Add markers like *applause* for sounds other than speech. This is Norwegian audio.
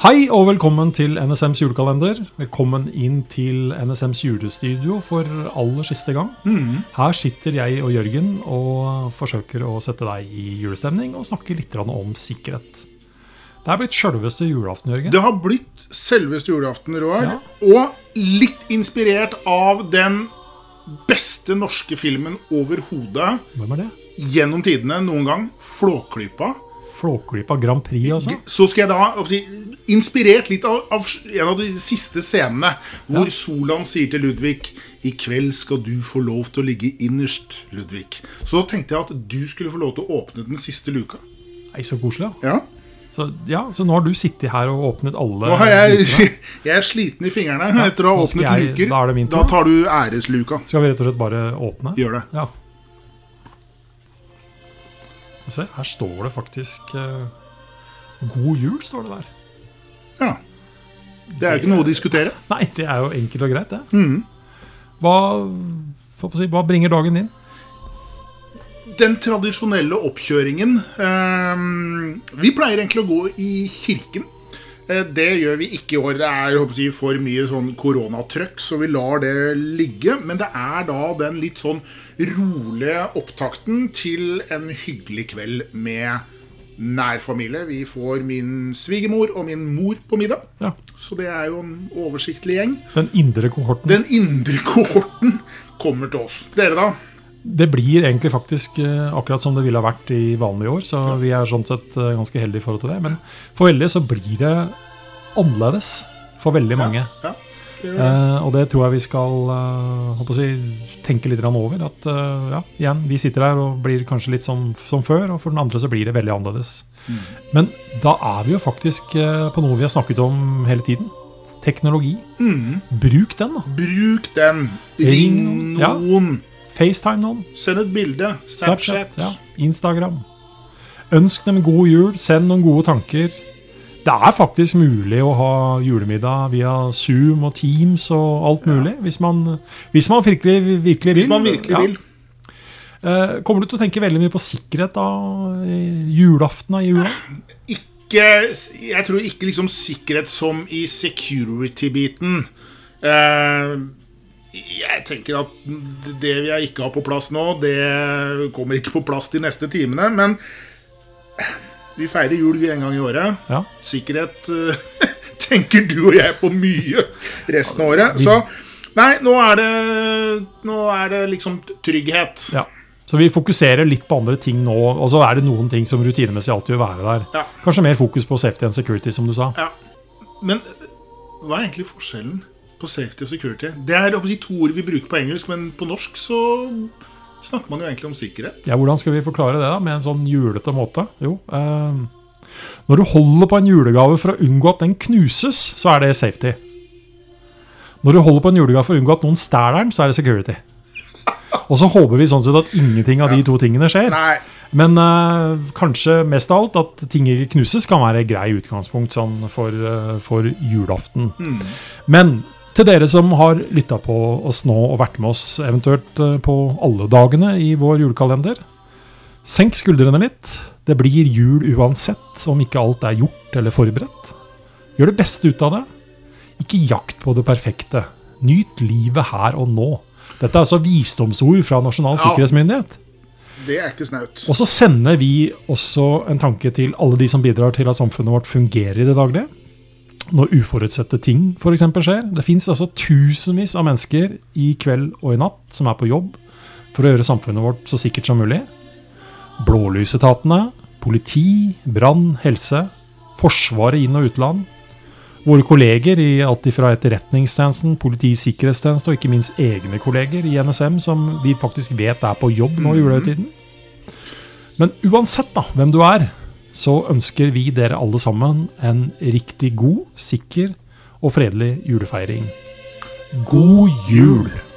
Hei og velkommen til NSMs julekalender. Velkommen inn til NSMs julestudio for aller siste gang. Her sitter jeg og Jørgen og forsøker å sette deg i julestemning og snakke litt om sikkerhet. Det er blitt sjølveste julaften, Jørgen. Det har blitt selveste julaften, Roar. Og litt inspirert av den beste norske filmen overhodet Hvem er det? gjennom tidene noen gang, Flåklypa. Flåklypa Grand Prix, altså? Så skal jeg da Inspirert litt av, av en av de siste scenene, hvor Solan sier til Ludvig I kveld skal du få lov til å ligge innerst, Ludvig. Så da tenkte jeg at du skulle få lov til å åpne den siste luka. Nei, så koselig. da. Ja, Så, ja, så nå har du sittet her og åpnet alle Nå har jeg, *laughs* jeg er sliten i fingrene etter å ha åpnet jeg- luker. da er det min da. tar du æresluka. Skal vi rett og slett bare åpne? Gjør det. Ja. Se, her står det faktisk eh, God jul, står det der. Ja. Det er jo ikke noe å diskutere. Nei, det er jo enkelt og greit, det. Mm. Hva, si, hva bringer dagen din? Den tradisjonelle oppkjøringen ehm, Vi pleier egentlig å gå i kirken. Eh, Det gjør vi ikke i år. Det er si, for mye sånn koronatrøkk, så vi lar det ligge. Men det er da den litt sånn rolige opptakten til en hyggelig kveld med nærfamilie. Vi får min svigermor og min mor på middag. Ja, Så det er jo en oversiktlig gjeng. Den indre kohorten. Den indre kohorten kommer til oss. Dere, da? Det blir egentlig faktisk eh, akkurat som det ville ha vært i vanlige år, så vi er sånn sett eh, ganske heldige i forhold til det. Men for veldig så blir det annerledes for veldig mange. Ja, det gjør det. Eh, og det tror jeg vi skal eh, si, tenke litt over. At eh, ja, igjen, vi sitter her og blir kanskje litt som, som før, og for den andre så blir det veldig annerledes. Mm. Men da er vi jo faktisk på noe vi har snakket om hele tiden. Teknologi. Mm. Bruk den, da. Bruk den. Ring noen. Ja. FaceTime noen. Send et bilde. Snapchat. ja, Instagram. Ønsk dem god jul. Send noen gode tanker. Det er faktisk mulig å ha julemiddag via Zoom og Teams og alt mulig. Hvis, man, hvis man virkelig, virkelig vil. Hvis man virkelig Ja. vil. Eh, Kommer du til å tenke veldig mye på sikkerhet da? Julaften og i jula? *clears throat* Ikke, jeg tror ikke liksom sikkerhet som i security-biten. Eh, jeg tenker at det vi ikke har på plass nå, det kommer ikke på plass de neste timene. Men vi feirer jul en gang i året. Ja. Sikkerhet eh, *laughs* tenker du og jeg på mye resten av året. Så nei, nå er det, nå er det liksom trygghet. ja. Så vi fokuserer litt på andre ting nå. Og så er det noen ting som rutinemessig alltid vil være der. Ja. Kanskje mer fokus på safety and security, som du sa. Ja. Men hva er egentlig forskjellen på safety og security? Det er si, to ord vi bruker på engelsk, men på norsk så snakker man jo egentlig om sikkerhet. Ja, Hvordan skal vi forklare det da, med en sånn julete måte? Jo, eh, Når du holder på en julegave for å unngå at den knuses, så er det safety. Når du holder på en julegave for å unngå at noen stjeler den, så er det security. Og så håper vi sånn sett at ingenting av de to tingene skjer. Nei, Men uh, kanskje mest av alt at ting ikke knuses, kan være grei utgangspunkt sånn for, uh, for julaften. Men til dere som har lytta på oss nå og vært med oss eventuelt eh, på alle dagene i vår julekalender, senk skuldrene litt. Det blir jul uansett om ikke alt er gjort eller forberedt. Gjør det beste ut av det. Ikke jakt på det perfekte. Nyt livet her og nå. Dette er altså visdomsord fra Nasjonal Ja. sikkerhetsmyndighet. det er ikke snaut. Og så sender vi også en tanke til alle de som bidrar til at samfunnet vårt fungerer i det daglige. Når uforutsette ting f.eks. skjer. Det fins altså tusenvis av mennesker i kveld og i natt som er på jobb for å gjøre samfunnet vårt så sikkert som mulig. Blålysetatene, politi, brann, helse, Forsvaret inn- og utland. Våre kolleger i alt fra Etterretningstjenesten, Politiets sikkerhetstjeneste og ikke minst egne kolleger i NSM, som vi faktisk vet er på jobb nå i julehøytiden. Men uansett da, hvem du er, så ønsker vi dere alle sammen en riktig god, sikker og fredelig julefeiring. God jul!